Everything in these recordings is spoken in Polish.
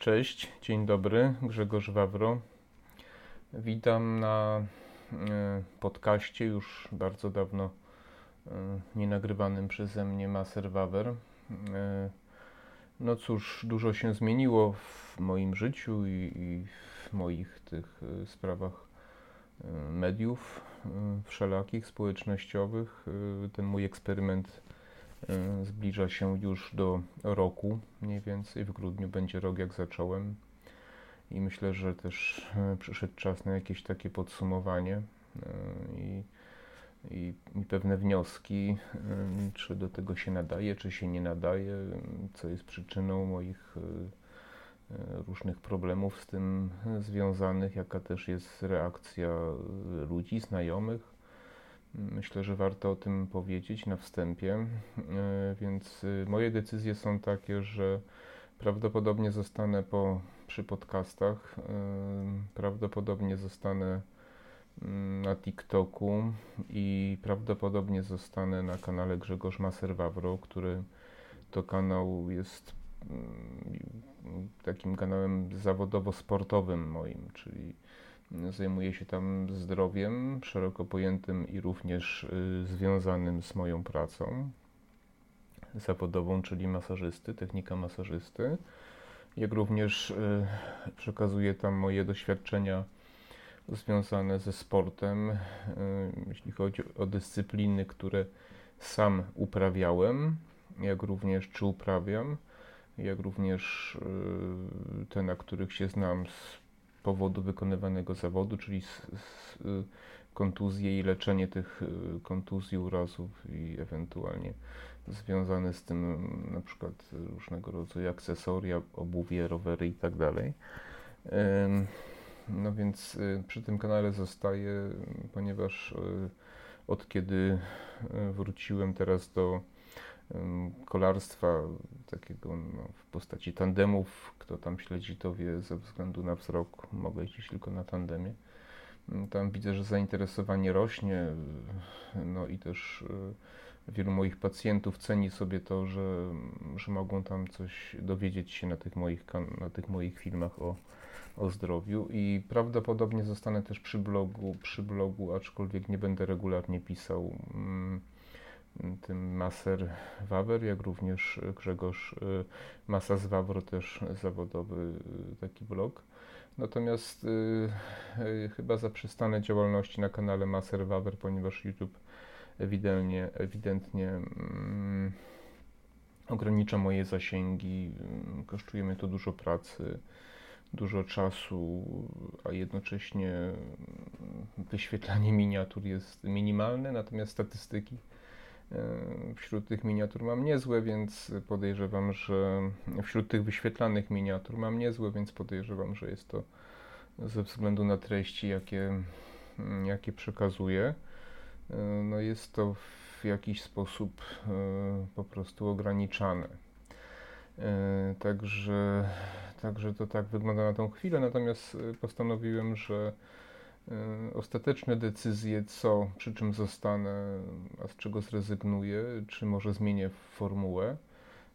Cześć, dzień dobry, Grzegorz Wawro. Witam na e, podcaście już bardzo dawno e, nie nagrywanym przeze mnie Maser Wawer. E, no cóż, dużo się zmieniło w moim życiu i, w moich tych sprawach mediów wszelakich, społecznościowych. Ten mój eksperyment zbliża się już do roku, mniej więcej w grudniu będzie rok jak zacząłem. I myślę, że też e, przyszedł czas na jakieś takie podsumowanie e, i, i, i pewne wnioski, czy do tego się nadaje, czy się nie nadaje, co jest przyczyną moich różnych problemów z tym związanych, jaka też jest reakcja ludzi, znajomych Myślę, że warto o tym powiedzieć na wstępie. E, więc y, moje decyzje są takie, że prawdopodobnie zostanę po, przy podcastach, e, prawdopodobnie zostanę mm, na TikToku i prawdopodobnie zostanę na kanale Grzegorz Maser-Wawro, który to kanał jest mm, takim kanałem zawodowo-sportowym moim, czyli Zajmuję się tam zdrowiem szeroko pojętym i również y, związanym z moją pracą zawodową, czyli masażysty, technika masażysty. Jak również y, przekazuję tam moje doświadczenia związane ze sportem, y, jeśli chodzi o dyscypliny, które sam uprawiałem, jak również czy uprawiam, jak również te, na których się znam z powodu wykonywanego zawodu, czyli z, z, y, kontuzje i leczenie tych y, kontuzji, urazów i ewentualnie związane z tym na przykład różnego rodzaju akcesoria, obuwie, rowery i tak dalej. No więc y, przy tym kanale zostaję, ponieważ od kiedy wróciłem teraz do kolarstwa takiego no, w postaci tandemów. Kto tam śledzi, to wie, ze względu na wzrok mogę jeździć tylko na tandemie. Tam widzę, że zainteresowanie rośnie, no i też e, wielu moich pacjentów ceni sobie to, że, że mogą tam coś dowiedzieć się na tych moich, na tych moich filmach o, o zdrowiu i prawdopodobnie zostanę też przy blogu, przy blogu, aczkolwiek nie będę regularnie pisał. Mm, tym Maser Wawer, jak również Grzegorz y, Masa z Wawro, też zawodowy y, taki blog. Natomiast y, chyba zaprzestanę działalności na kanale Maser Wawer, ponieważ YouTube ewidentnie, ewidentnie mm, ogranicza moje zasięgi, kosztuje mnie to dużo pracy, dużo czasu, a jednocześnie wyświetlanie miniatur jest minimalne, natomiast statystyki wśród tych miniatur mam niezłe, więc podejrzewam, że wśród tych wyświetlanych miniatur mam niezłe, więc podejrzewam, że jest to ze względu na treści, jakie, jakie przekazuję. E, no jest to w jakiś sposób e, po prostu ograniczane. Także, także to tak wygląda na tą chwilę, natomiast postanowiłem, że E, ostateczne decyzje, co, przy czym zostanę, a z czego zrezygnuję, czy może zmienię formułę,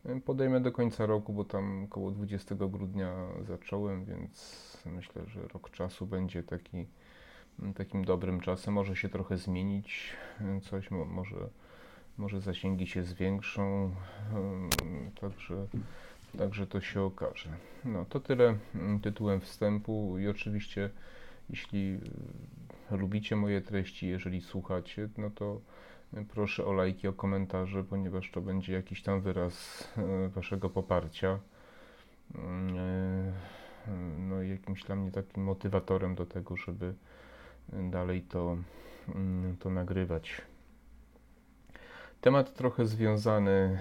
e, podejmę do końca roku, bo tam około 20 grudnia zacząłem, więc myślę, że rok czasu będzie taki, takim dobrym czasem. Może się trochę zmienić e, coś, może, może zasięgi się zwiększą, także, także to się okaże. No to tyle tytułem wstępu i oczywiście jeśli e, lubicie moje treści, jeżeli słuchacie, no to proszę o lajki, o komentarze, ponieważ to będzie jakiś tam wyraz e, waszego poparcia. Mm, e, no i jakimś dla mnie takim motywatorem do tego, żeby dalej to, mm, to nagrywać. Temat trochę związany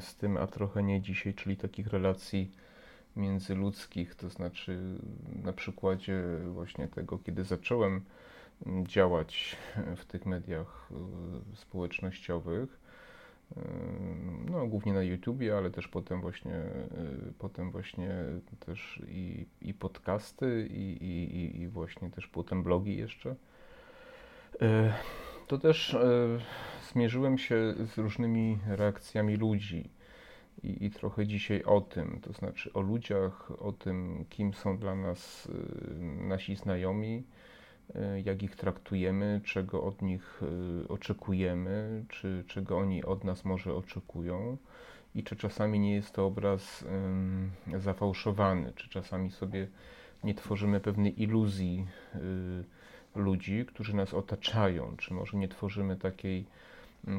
z tym, a trochę nie dzisiaj, czyli takich relacji międzyludzkich, to znaczy na przykładzie właśnie tego, kiedy zacząłem działać w tych mediach e, społecznościowych, e, no głównie na YouTubie, ale też potem właśnie, e, potem właśnie też i, i podcasty i, i, i właśnie też potem blogi jeszcze. To też zmierzyłem się z różnymi reakcjami ludzi I, I, trochę dzisiaj o tym, to znaczy o ludziach, o tym, kim są dla nas nasi znajomi, jak ich traktujemy, czego od nich oczekujemy, czy czego oni od nas może oczekują. I czy czasami nie jest to obraz zafałszowany, czy czasami sobie nie tworzymy pewnej iluzji y, ludzi, którzy nas otaczają, czy może nie tworzymy takiej,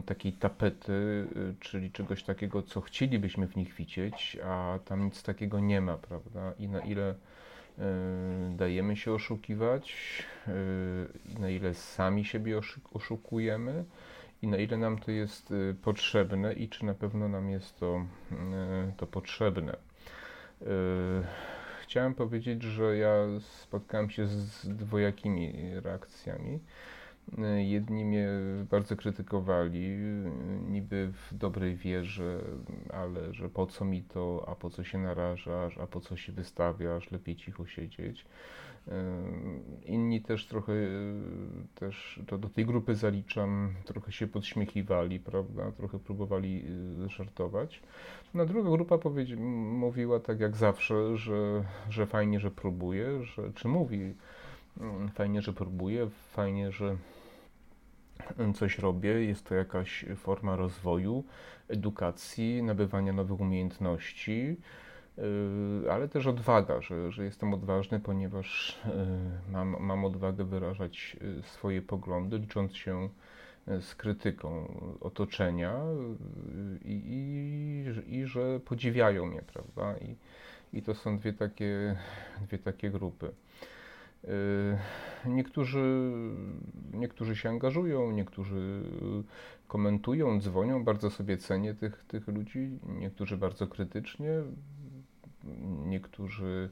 takiej tapety, y, czyli czegoś takiego, co chcielibyśmy w nich widzieć, a tam nic takiego nie ma, prawda? I na ile y, dajemy się oszukiwać, na ile sami siebie oszukujemy i na ile nam to jest potrzebne i czy na pewno nam jest to, to potrzebne chciałem powiedzieć, że ja spotkałem się z dwojakimi reakcjami. Jedni mnie bardzo krytykowali, niby w dobrej wierze, ale że po co mi to, a po co się narażasz, a po co się wystawiasz, lepiej cicho siedzieć. Inni też trochę, też to do tej grupy zaliczam, trochę się podśmiechiwali, prawda, trochę próbowali y, żartować. No druga grupa powiedzi, mówiła tak jak zawsze, że, że fajnie, że próbuje, że, czy mówi mm, fajnie, że próbuje, fajnie, że coś robię, jest to jakaś forma rozwoju, edukacji, nabywania nowych umiejętności, yy, ale też odwaga, że, że jestem odważny, ponieważ yy, mam, mam odwagę wyrażać yy, swoje poglądy, licząc się z krytyką otoczenia i, i, i że podziwiają mnie, prawda? I, i to są dwie takie, dwie takie grupy. Niektórzy, niektórzy się angażują, niektórzy komentują, dzwonią, bardzo sobie cenię tych, tych ludzi, niektórzy bardzo krytycznie, niektórzy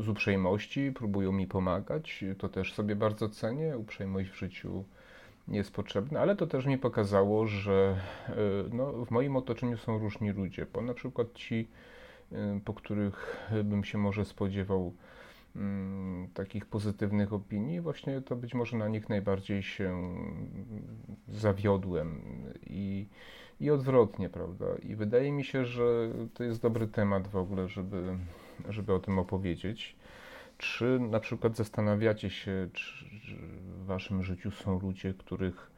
z uprzejmości próbują mi pomagać, to też sobie bardzo cenię, uprzejmość w życiu jest potrzebna, ale to też mi pokazało, że no, w moim otoczeniu są różni ludzie, bo na przykład ci, po których bym się może spodziewał Mm, takich pozytywnych opinii, właśnie to być może na nich najbardziej się zawiodłem i, i odwrotnie, prawda? I wydaje mi się, że to jest dobry temat w ogóle, żeby, żeby o tym opowiedzieć. Czy na przykład zastanawiacie się, czy w waszym życiu są ludzie, których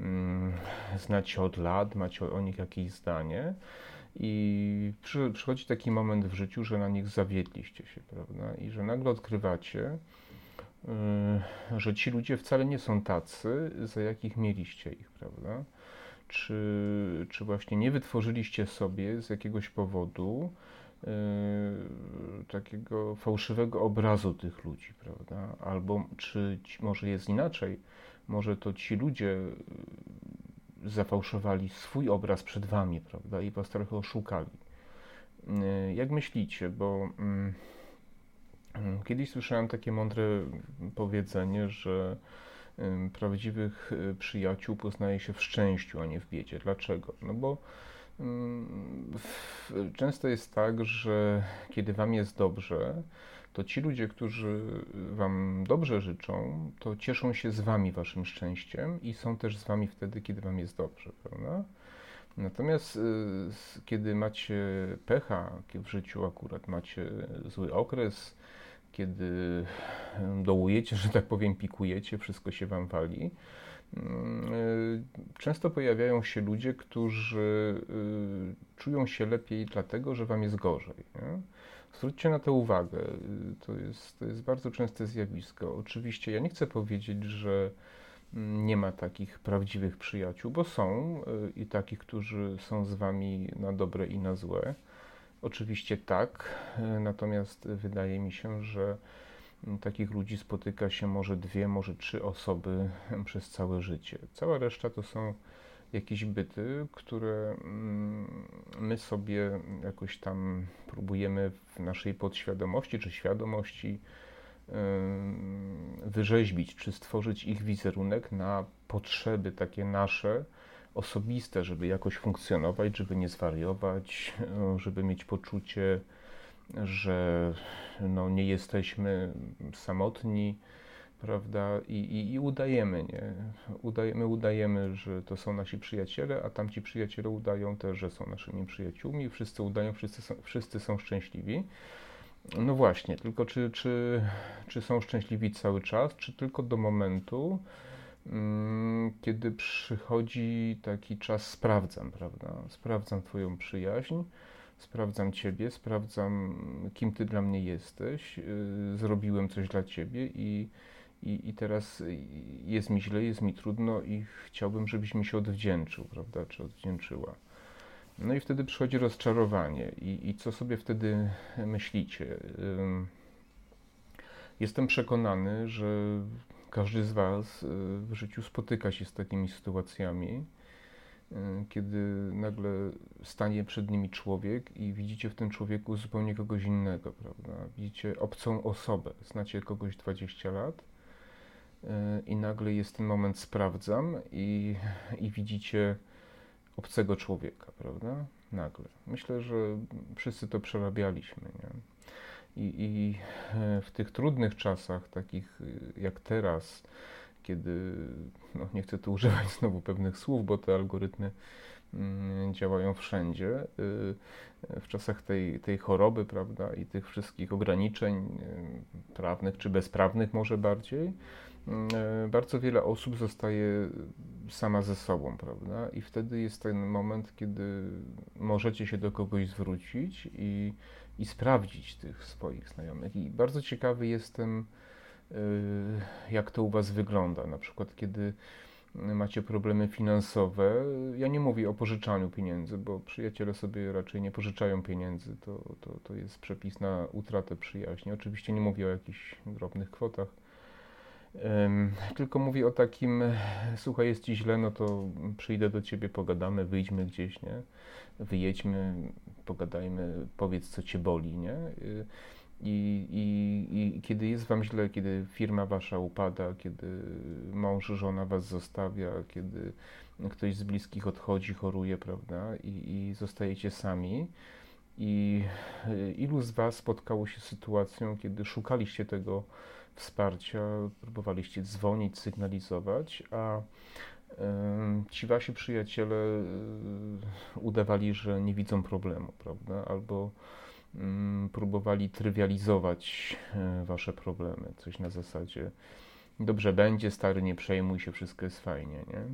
mm, znacie od lat, macie o nich jakieś zdanie? I przy, przychodzi taki moment w życiu, że na nich zawiedliście się, prawda? I że nagle odkrywacie, yy, że ci ludzie wcale nie są tacy, za jakich mieliście ich, prawda? Czy, czy właśnie nie wytworzyliście sobie z jakiegoś powodu yy, takiego fałszywego obrazu tych ludzi, prawda? Albo czy ci, może jest inaczej, może to ci ludzie zafałszowali swój obraz przed wami, prawda, i was trochę oszukali. Y, jak myślicie, bo mm, kiedyś słyszałem takie mądre powiedzenie, że prawdziwych y, przyjaciół poznaje się w szczęściu, a nie w biedzie. Dlaczego? No bo mm, często jest tak, że kiedy wam jest dobrze, to ci ludzie, którzy Wam dobrze życzą, to cieszą się z Wami Waszym szczęściem i są też z Wami wtedy, kiedy Wam jest dobrze, prawda? Natomiast y, kiedy macie pecha w życiu, akurat macie zły okres, kiedy dołujecie, że tak powiem, pikujecie, wszystko się Wam wali, y, Często pojawiają się ludzie, którzy y, czują się lepiej dlatego, że wam jest gorzej. Nie? Zwróćcie na to uwagę. To jest, to jest bardzo częste zjawisko. Oczywiście ja nie chcę powiedzieć, że nie ma takich prawdziwych przyjaciół, bo są y, i takich, którzy są z wami na dobre i na złe. Oczywiście tak, y, natomiast wydaje mi się, że takich ludzi spotyka się może dwie, może trzy osoby przez całe życie. Cała reszta to są jakieś byty, które mm, my sobie jakoś tam próbujemy w naszej podświadomości czy świadomości wyrzeźbić, czy stworzyć ich wizerunek na potrzeby takie nasze, osobiste, żeby jakoś funkcjonować, żeby nie zwariować, żeby mieć poczucie, że no, nie jesteśmy samotni, prawda? I, i, i udajemy, nie? Udajemy, udajemy, że to są nasi przyjaciele, a tamci przyjaciele udają też, że są naszymi przyjaciółmi. Wszyscy udają, wszyscy są, wszyscy są szczęśliwi. No właśnie, tylko czy, czy, czy są szczęśliwi cały czas, czy tylko do momentu, mm, kiedy przychodzi taki czas, sprawdzam, prawda? Sprawdzam Twoją przyjaźń, sprawdzam Ciebie, sprawdzam, kim Ty dla mnie jesteś, yy, zrobiłem coś dla Ciebie i, i, i teraz jest mi źle, jest mi trudno i chciałbym, żebyś mi się odwdzięczył, prawda? Czy odwdzięczyła. No i wtedy przychodzi rozczarowanie. I, I, co sobie wtedy myślicie? Jestem przekonany, że każdy z Was y, w życiu spotyka się z takimi sytuacjami, y, kiedy nagle stanie przed nimi człowiek i widzicie w tym człowieku zupełnie kogoś innego, prawda? Widzicie obcą osobę, znacie kogoś 20 lat i nagle jest ten moment sprawdzam i, i widzicie obcego człowieka, prawda? Nagle. Myślę, że wszyscy to przerabialiśmy, nie? I, I e, w tych trudnych czasach, takich e, jak teraz, kiedy, no nie chcę tu używać znowu pewnych słów, bo te algorytmy mm, działają wszędzie, e, w czasach tej, tej choroby, prawda, i tych wszystkich ograniczeń prawnych czy bezprawnych może bardziej, bardzo wiele osób zostaje sama ze sobą, prawda? I wtedy jest ten moment, kiedy możecie się do kogoś zwrócić i, i sprawdzić tych swoich znajomych. I bardzo ciekawy jestem, e, jak to u Was wygląda. Na przykład, kiedy macie problemy finansowe. Ja nie mówię o pożyczaniu pieniędzy, bo przyjaciele sobie raczej nie pożyczają pieniędzy. To, to, to jest przepis na utratę przyjaźni. Oczywiście nie mówię o jakichś drobnych kwotach tylko mówię o takim, słuchaj, jest ci źle, no to przyjdę do ciebie, pogadamy, wyjdźmy gdzieś, nie? Wyjedźmy, pogadajmy, powiedz, co cię boli, nie? I, i, I kiedy jest wam źle, kiedy firma wasza upada, kiedy mąż, żona was zostawia, kiedy ktoś z bliskich odchodzi, choruje, prawda? I, i zostajecie sami. I ilu z was spotkało się z sytuacją, kiedy szukaliście tego, wsparcia, próbowaliście dzwonić, sygnalizować, a ci wasi przyjaciele e, udawali, że nie widzą problemu, prawda? Albo próbowali trywializować e, wasze problemy. Coś na zasadzie dobrze będzie, stary, nie przejmuj się, wszystko jest fajnie, nie?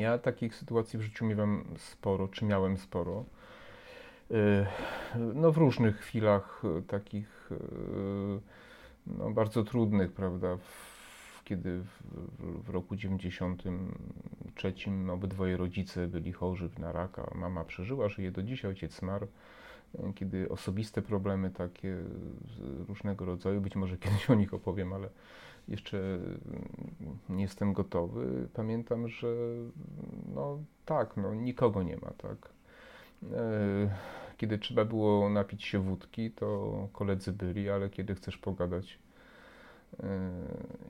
Ja takich sytuacji w życiu miewam sporo, czy miałem sporo. E, no w różnych chwilach takich no, bardzo trudnych, prawda? W, kiedy w, w, roku 93 obydwoje rodzice byli chorzy na raka, mama przeżyła, żyje do dzisiaj, ojciec zmarł. Kiedy osobiste problemy takie różnego rodzaju, być może kiedyś o nich opowiem, ale jeszcze nie jestem gotowy. Pamiętam, że no tak, no nikogo nie ma, tak. E, kiedy trzeba było napić się wódki, to koledzy byli, ale kiedy chcesz pogadać yy,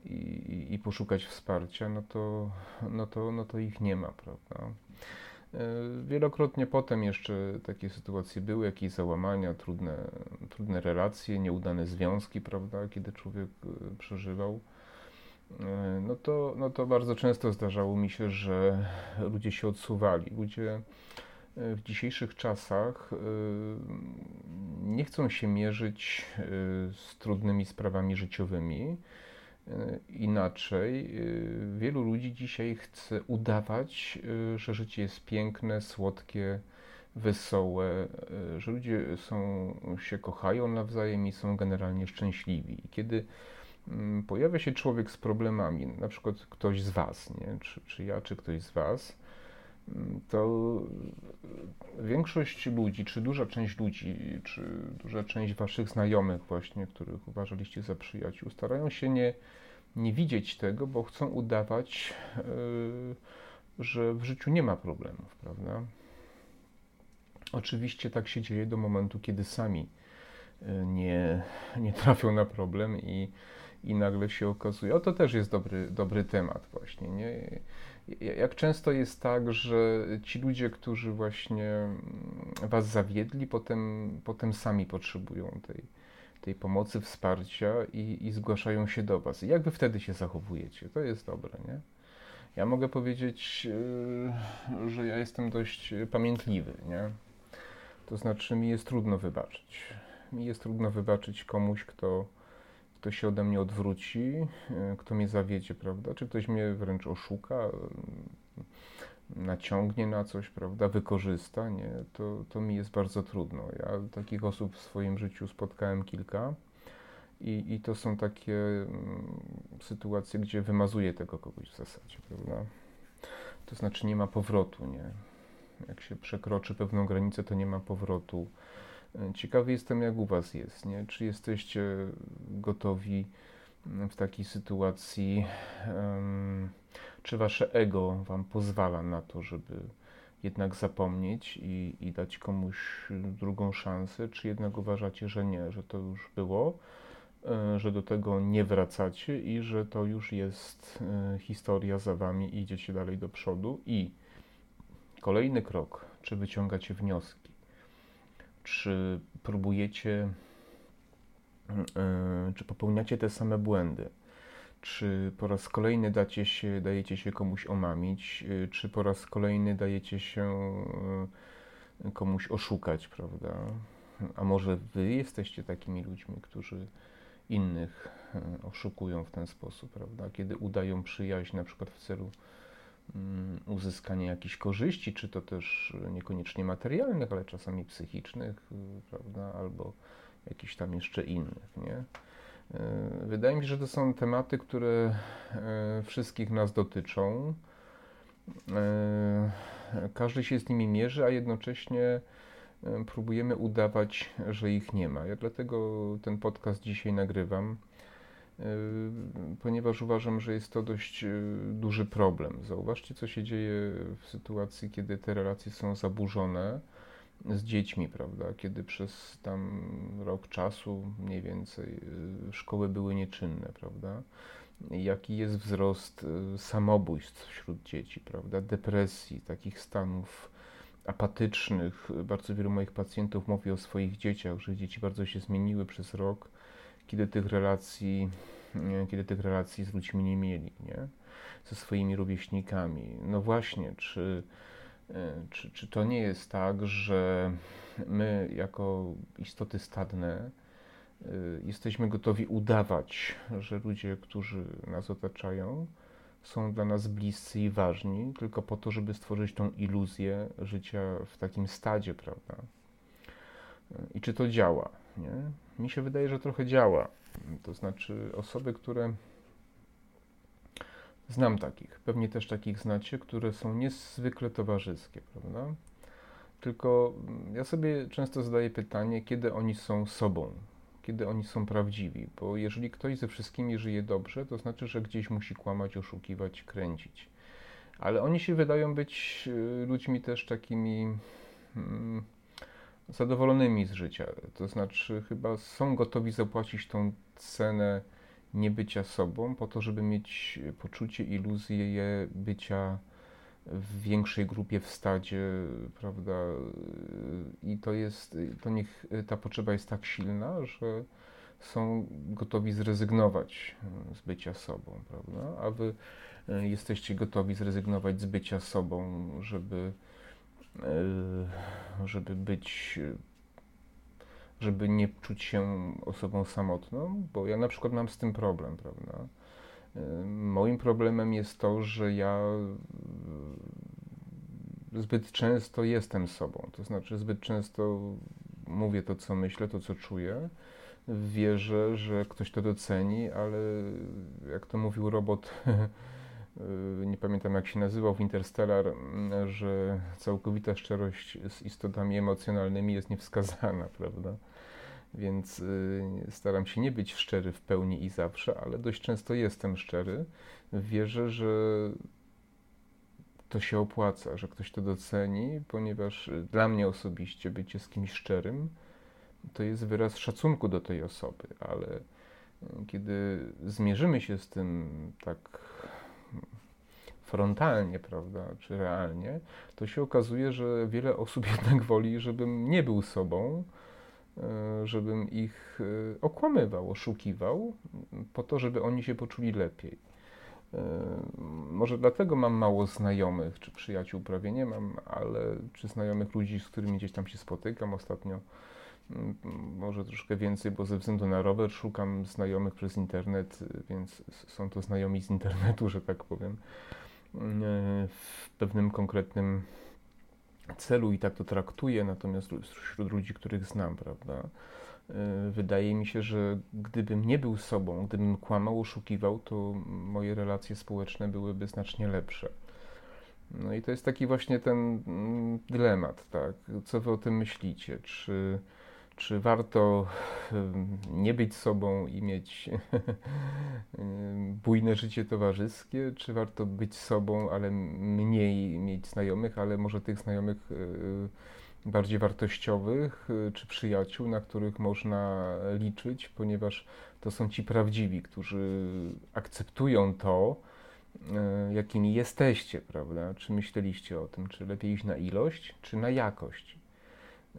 i, i poszukać wsparcia, no to, no, to, no to ich nie ma, prawda? Yy, wielokrotnie potem jeszcze takie sytuacje były, jakieś załamania, trudne, trudne relacje, nieudane związki, prawda, kiedy człowiek yy, przeżywał. No to, no to bardzo często zdarzało mi się, że ludzie się odsuwali. Ludzie w dzisiejszych czasach y, nie chcą się mierzyć y, z trudnymi sprawami życiowymi. Y, inaczej, wielu ludzi dzisiaj chce udawać, że życie jest piękne, słodkie, wesołe, że ludzie są, się kochają nawzajem i są generalnie szczęśliwi. I kiedy mm, pojawia się człowiek z problemami, na przykład ktoś z Was, nie? Czy, czy ja, czy ktoś z Was, to większość ludzi, czy duża część ludzi, czy duża część waszych znajomych właśnie, których uważaliście za przyjaciół, starają się nie, nie widzieć tego, bo chcą udawać, yy, że w życiu nie ma problemów, prawda? Oczywiście tak się dzieje do momentu, kiedy sami yy, nie, nie trafią na problem i, i nagle się okazuje, o to też jest dobry, dobry temat właśnie, nie? Jak często jest tak, że ci ludzie, którzy właśnie was zawiedli, potem, potem sami potrzebują tej, tej pomocy, wsparcia i, i zgłaszają się do Was. I jak Wy wtedy się zachowujecie? To jest dobre, nie? Ja mogę powiedzieć, yy, że ja jestem dość pamiętliwy, nie? To znaczy mi jest trudno wybaczyć. Mi jest trudno wybaczyć komuś, kto, kto się ode mnie odwróci, yy, kto mnie zawiedzie, prawda? Czy ktoś mnie wręcz oszuka, yy, naciągnie na coś, prawda? Wykorzysta, nie? To, to mi jest bardzo trudno. Ja takich osób w swoim życiu spotkałem kilka. I, I to są takie mm, sytuacje, gdzie wymazuje tego kogoś w zasadzie, prawda? To znaczy nie ma powrotu, nie? Jak się przekroczy pewną granicę, to nie ma powrotu. Ciekawy jestem, jak u Was jest, nie? Czy jesteście gotowi w takiej sytuacji, czy Wasze ego Wam pozwala na to, żeby jednak zapomnieć i, i dać komuś drugą szansę, czy jednak uważacie, że nie, że to już było? E, że do tego nie wracacie i że to już jest e, historia za wami i idziecie dalej do przodu. I kolejny krok, czy wyciągacie wnioski, czy próbujecie, e, czy popełniacie te same błędy, czy po raz kolejny dacie się, dajecie się komuś omamić, czy po raz kolejny dajecie się komuś oszukać, prawda? A może wy jesteście takimi ludźmi, którzy innych e, oszukują w ten sposób, prawda? Kiedy udają przyjaźń na przykład w celu mm, uzyskania jakichś korzyści, czy to też niekoniecznie materialnych, ale czasami psychicznych, y, prawda? Albo jakichś tam jeszcze innych, nie? E, wydaje mi się, że to są tematy, które e, wszystkich nas dotyczą. Każdy się z nimi mierzy, a jednocześnie próbujemy udawać, że ich nie ma. Ja dlatego ten podcast dzisiaj nagrywam, ponieważ uważam, że jest to dość e, duży problem. Zauważcie, co się dzieje w sytuacji, kiedy te relacje są zaburzone z dziećmi, prawda? Kiedy przez tam rok czasu, mniej więcej, e, szkoły były nieczynne, prawda? Jaki jest wzrost samobójstw wśród dzieci, prawda? Depresji, takich stanów apatycznych. Bardzo wielu moich pacjentów mówi o swoich dzieciach, że dzieci bardzo się zmieniły przez rok, kiedy tych relacji, kiedy tych relacji z ludźmi nie mieli, nie? ze swoimi rówieśnikami. No właśnie, czy, e, czy, czy to nie jest tak, że my jako istoty stadne e, jesteśmy gotowi udawać, że ludzie, którzy nas otaczają, są dla nas bliscy i ważni, tylko po to, żeby stworzyć tą iluzję życia w takim stadzie, prawda? I czy to działa? Nie? Mi się wydaje, że trochę działa. To znaczy, osoby, które. Znam takich, pewnie też takich znacie, które są niezwykle towarzyskie, prawda? Tylko ja sobie często zadaję pytanie, kiedy oni są sobą, kiedy oni są prawdziwi, bo jeżeli ktoś ze wszystkimi żyje dobrze, to znaczy, że gdzieś musi kłamać, oszukiwać, kręcić. Ale oni się wydają być y, ludźmi też takimi hmm, zadowolonymi z życia. To znaczy, chyba są gotowi zapłacić tą cenę niebycia sobą, po to, żeby mieć poczucie, iluzję bycia w większej grupie w stadzie, prawda? I to jest, to niech ta potrzeba jest tak silna, że są gotowi zrezygnować z bycia sobą, prawda? A wy e, jesteście gotowi zrezygnować z bycia sobą, żeby, żeby być, żeby nie czuć się osobą samotną, bo ja na przykład mam z tym problem, prawda? Moim problemem jest to, że ja zbyt często jestem sobą. To znaczy, zbyt często mówię to, co myślę, to, co czuję. Wierzę, że ktoś to doceni, ale jak to mówił robot, nie pamiętam jak się nazywał w Interstellar, że całkowita szczerość z istotami emocjonalnymi jest niewskazana, prawda? więc y, staram się nie być szczery w pełni i zawsze, ale dość często jestem szczery. Wierzę, że to się opłaca, że ktoś to doceni, ponieważ y, dla mnie osobiście bycie z kimś szczerym to jest wyraz szacunku do tej osoby, ale y, kiedy zmierzymy się z tym tak frontalnie, prawda, czy realnie, to się okazuje, że wiele osób jednak woli, żebym nie był sobą, żebym ich okłamywał, oszukiwał, po to, żeby oni się poczuli lepiej. Może dlatego mam mało znajomych czy przyjaciół, prawie nie mam, ale czy znajomych ludzi, z którymi gdzieś tam się spotykam ostatnio Mm, może troszkę więcej, bo ze względu na rower szukam znajomych przez internet, więc są to znajomi z internetu, że tak powiem, mm, w pewnym konkretnym celu i tak to traktuję, natomiast wśród ludzi, których znam, prawda, y, wydaje mi się, że gdybym nie był sobą, gdybym kłamał, oszukiwał, to moje relacje społeczne byłyby znacznie lepsze. No i to jest taki właśnie ten mm, dylemat, tak? Co wy o tym myślicie? Czy czy warto nie być sobą i mieć bujne życie towarzyskie, czy warto być sobą, ale mniej mieć znajomych, ale może tych znajomych e, bardziej wartościowych, e, czy przyjaciół, na których można liczyć, ponieważ to są ci prawdziwi, którzy akceptują to, e, jakimi jesteście, prawda? Czy myśleliście o tym, czy lepiej iść na ilość, czy na jakość?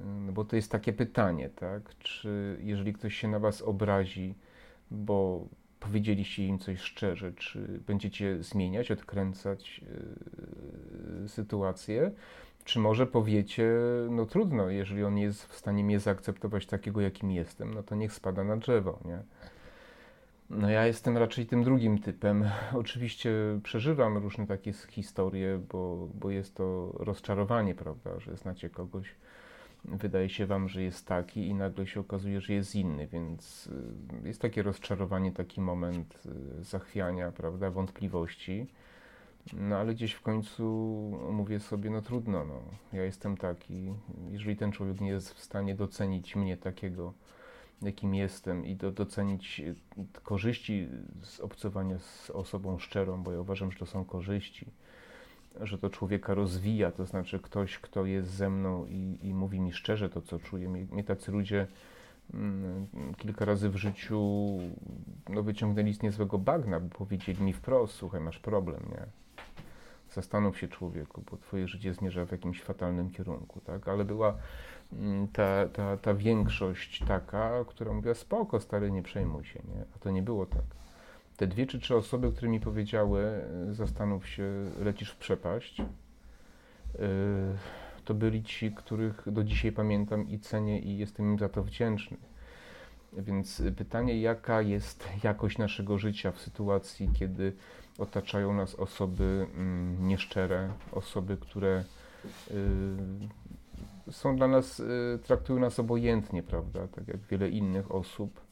No bo to jest takie pytanie, tak? Czy jeżeli ktoś się na was obrazi, bo powiedzieliście im coś szczerze, czy będziecie zmieniać, odkręcać yy, sytuację, czy może powiecie, no trudno, jeżeli on jest w stanie mnie zaakceptować takiego, jakim jestem, no to niech spada na drzewo, nie? No ja jestem raczej tym drugim typem. Oczywiście przeżywam różne takie historie, bo, bo jest to rozczarowanie, prawda, że znacie kogoś, wydaje się Wam, że jest taki i nagle się okazuje, że jest inny, więc y, jest takie rozczarowanie, taki moment y, zachwiania, prawda, wątpliwości. No ale gdzieś w końcu mówię sobie, no trudno, no, ja jestem taki. Jeżeli ten człowiek nie jest w stanie docenić mnie takiego, jakim jestem i do, docenić y, korzyści z obcowania z osobą szczerą, bo ja uważam, że to są korzyści, że to człowieka rozwija, to znaczy ktoś, kto jest ze mną i, i mówi mi szczerze to, co czuje. Mnie, mnie tacy ludzie mm, kilka razy w życiu no, wyciągnęli z niezłego bagna, bo powiedzieli mi wprost, słuchaj, masz problem, nie? Zastanów się człowieku, bo twoje życie zmierza w jakimś fatalnym kierunku, tak? Ale była mm, ta, ta, ta większość taka, która mówiła, spoko, stary, nie przejmuj się, nie? A to nie było tak te dwie czy trzy osoby, które mi powiedziały, e, zastanów się, lecisz w przepaść, e, to byli ci, których do dzisiaj pamiętam i cenię i jestem im za to wdzięczny. Więc pytanie, jaka jest jakość naszego życia w sytuacji, kiedy otaczają nas osoby mm, nieszczere, osoby, które y, są dla nas, traktują nas obojętnie, prawda, tak jak wiele innych osób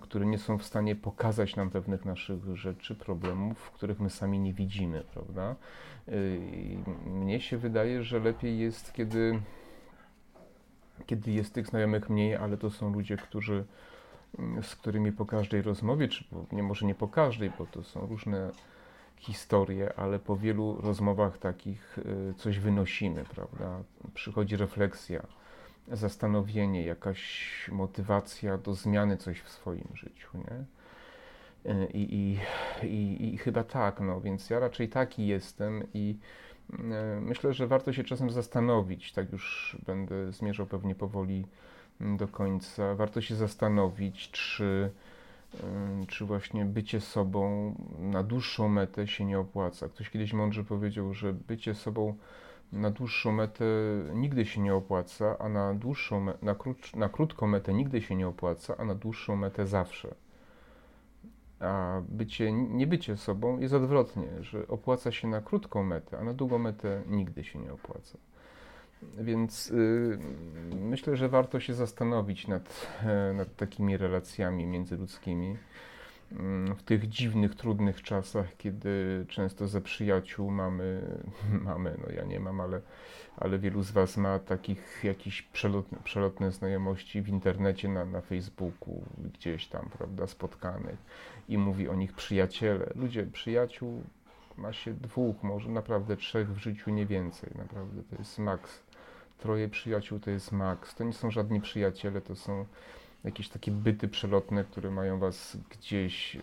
które nie są w stanie pokazać nam pewnych naszych rzeczy, problemów, których my sami nie widzimy, prawda? Y, mnie się wydaje, że lepiej jest, kiedy, kiedy jest tych znajomych mniej, ale to są ludzie, którzy, mm, z którymi po każdej rozmowie, czy nie może nie po każdej, bo to są różne historie, ale po wielu rozmowach takich y, coś wynosimy, prawda? Przychodzi refleksja zastanowienie, jakaś motywacja do zmiany coś w swoim życiu, nie? I, i, i, i chyba tak, no więc ja raczej taki jestem i e, myślę, że warto się czasem zastanowić, tak już będę zmierzał pewnie powoli do końca, warto się zastanowić, czy, e, czy właśnie bycie sobą na dłuższą metę się nie opłaca. Ktoś kiedyś mądrze powiedział, że bycie sobą na dłuższą metę nigdy się nie opłaca, a na dłuższą, na, krótsz, na krótką metę nigdy się nie opłaca, a na dłuższą metę zawsze. A bycie, nie bycie sobą jest odwrotnie, że opłaca się na krótką metę, a na długą metę nigdy się nie opłaca. Więc yy, myślę, że warto się zastanowić nad, e, nad takimi relacjami międzyludzkimi w tych dziwnych, trudnych czasach, kiedy często ze przyjaciół mamy, mamy, no ja nie mam, ale, ale wielu z Was ma takich jakichś przelotne, przelotne znajomości w internecie, na, na Facebooku, gdzieś tam, prawda, spotkanych i mówi o nich przyjaciele. Ludzie, przyjaciół ma się dwóch, może naprawdę trzech w życiu, nie więcej, naprawdę to jest maks. Troje przyjaciół to jest maks. To nie są żadni przyjaciele, to są jakieś takie byty przelotne, które mają was gdzieś. E,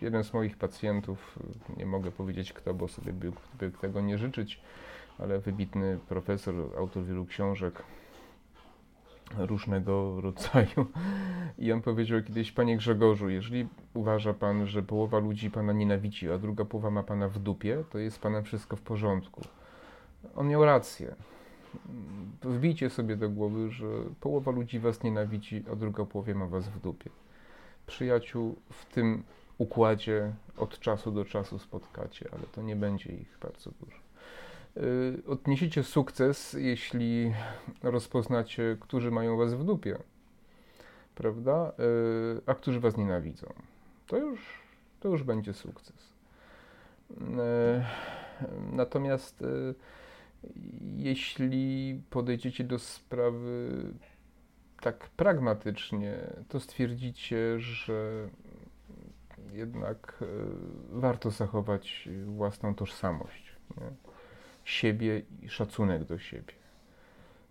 jeden z moich pacjentów, nie mogę powiedzieć kto, bo sobie by, by tego nie życzyć, ale wybitny profesor, autor wielu książek, różnego rodzaju. I on powiedział kiedyś, panie Grzegorzu, jeżeli uważa pan, że połowa ludzi pana nienawidzi, a druga połowa ma pana w dupie, to jest panem wszystko w porządku. On miał rację. Wbijcie sobie do głowy, że połowa ludzi was nienawidzi, a druga połowa ma was w dupie. Przyjaciół w tym układzie od czasu do czasu spotkacie, ale to nie będzie ich bardzo dużo. Y, odniesiecie sukces, jeśli rozpoznacie, którzy mają was w dupie, prawda? Y, a którzy was nienawidzą. To już, to już będzie sukces. Y, natomiast jeśli podejdziecie do sprawy tak pragmatycznie, to stwierdzicie, że jednak warto zachować własną tożsamość. Nie? siebie i szacunek do siebie.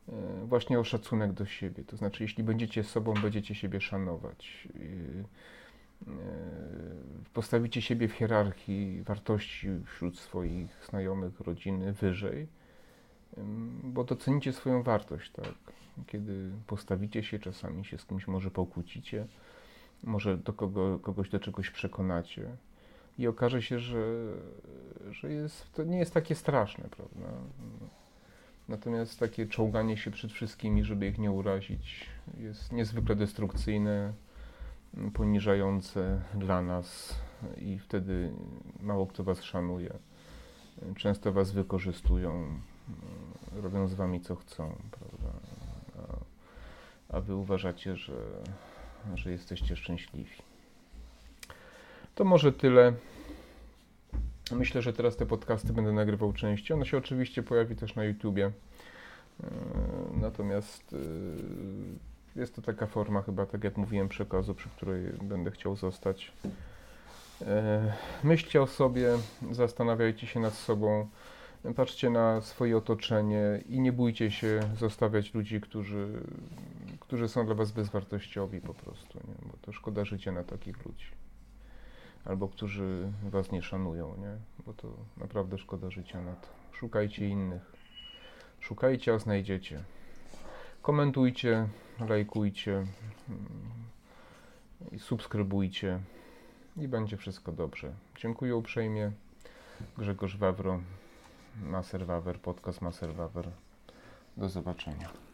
E, właśnie o szacunek do siebie. To znaczy, jeśli będziecie sobą, będziecie siebie szanować. E, postawicie siebie w hierarchii wartości wśród swoich znajomych, rodziny wyżej, bo docenicie swoją wartość, tak? Kiedy postawicie się, czasami się z kimś może pokłócicie, może do kogo, kogoś do czegoś przekonacie i okaże się, że, że jest, to nie jest takie straszne, prawda? Natomiast takie czołganie się przed wszystkimi, żeby ich nie urazić, jest niezwykle destrukcyjne, poniżające dla nas i wtedy mało kto was szanuje. Często was wykorzystują, robią z wami co chcą, prawda? A, a wy uważacie, że, że jesteście szczęśliwi. To może tyle. Myślę, że teraz te podcasty będę nagrywał częściej. Ono się oczywiście pojawi też na YouTubie. E, natomiast e, jest to taka forma chyba, tak jak mówiłem, przekazu, przy której będę chciał zostać. E, myślcie o sobie, zastanawiajcie się nad sobą, patrzcie na swoje otoczenie i nie bójcie się zostawiać ludzi, którzy, którzy są dla Was bezwartościowi po prostu, nie? bo to szkoda życia na takich ludzi albo którzy was nie szanują, nie? Bo to naprawdę szkoda życia na to. Szukajcie innych. Szukajcie, a znajdziecie. Komentujcie, lajkujcie mm, i subskrybujcie i będzie wszystko dobrze. Dziękuję uprzejmie. Grzegorz Wawro, Maser Wawer, podcast Maser Wawer. Do zobaczenia.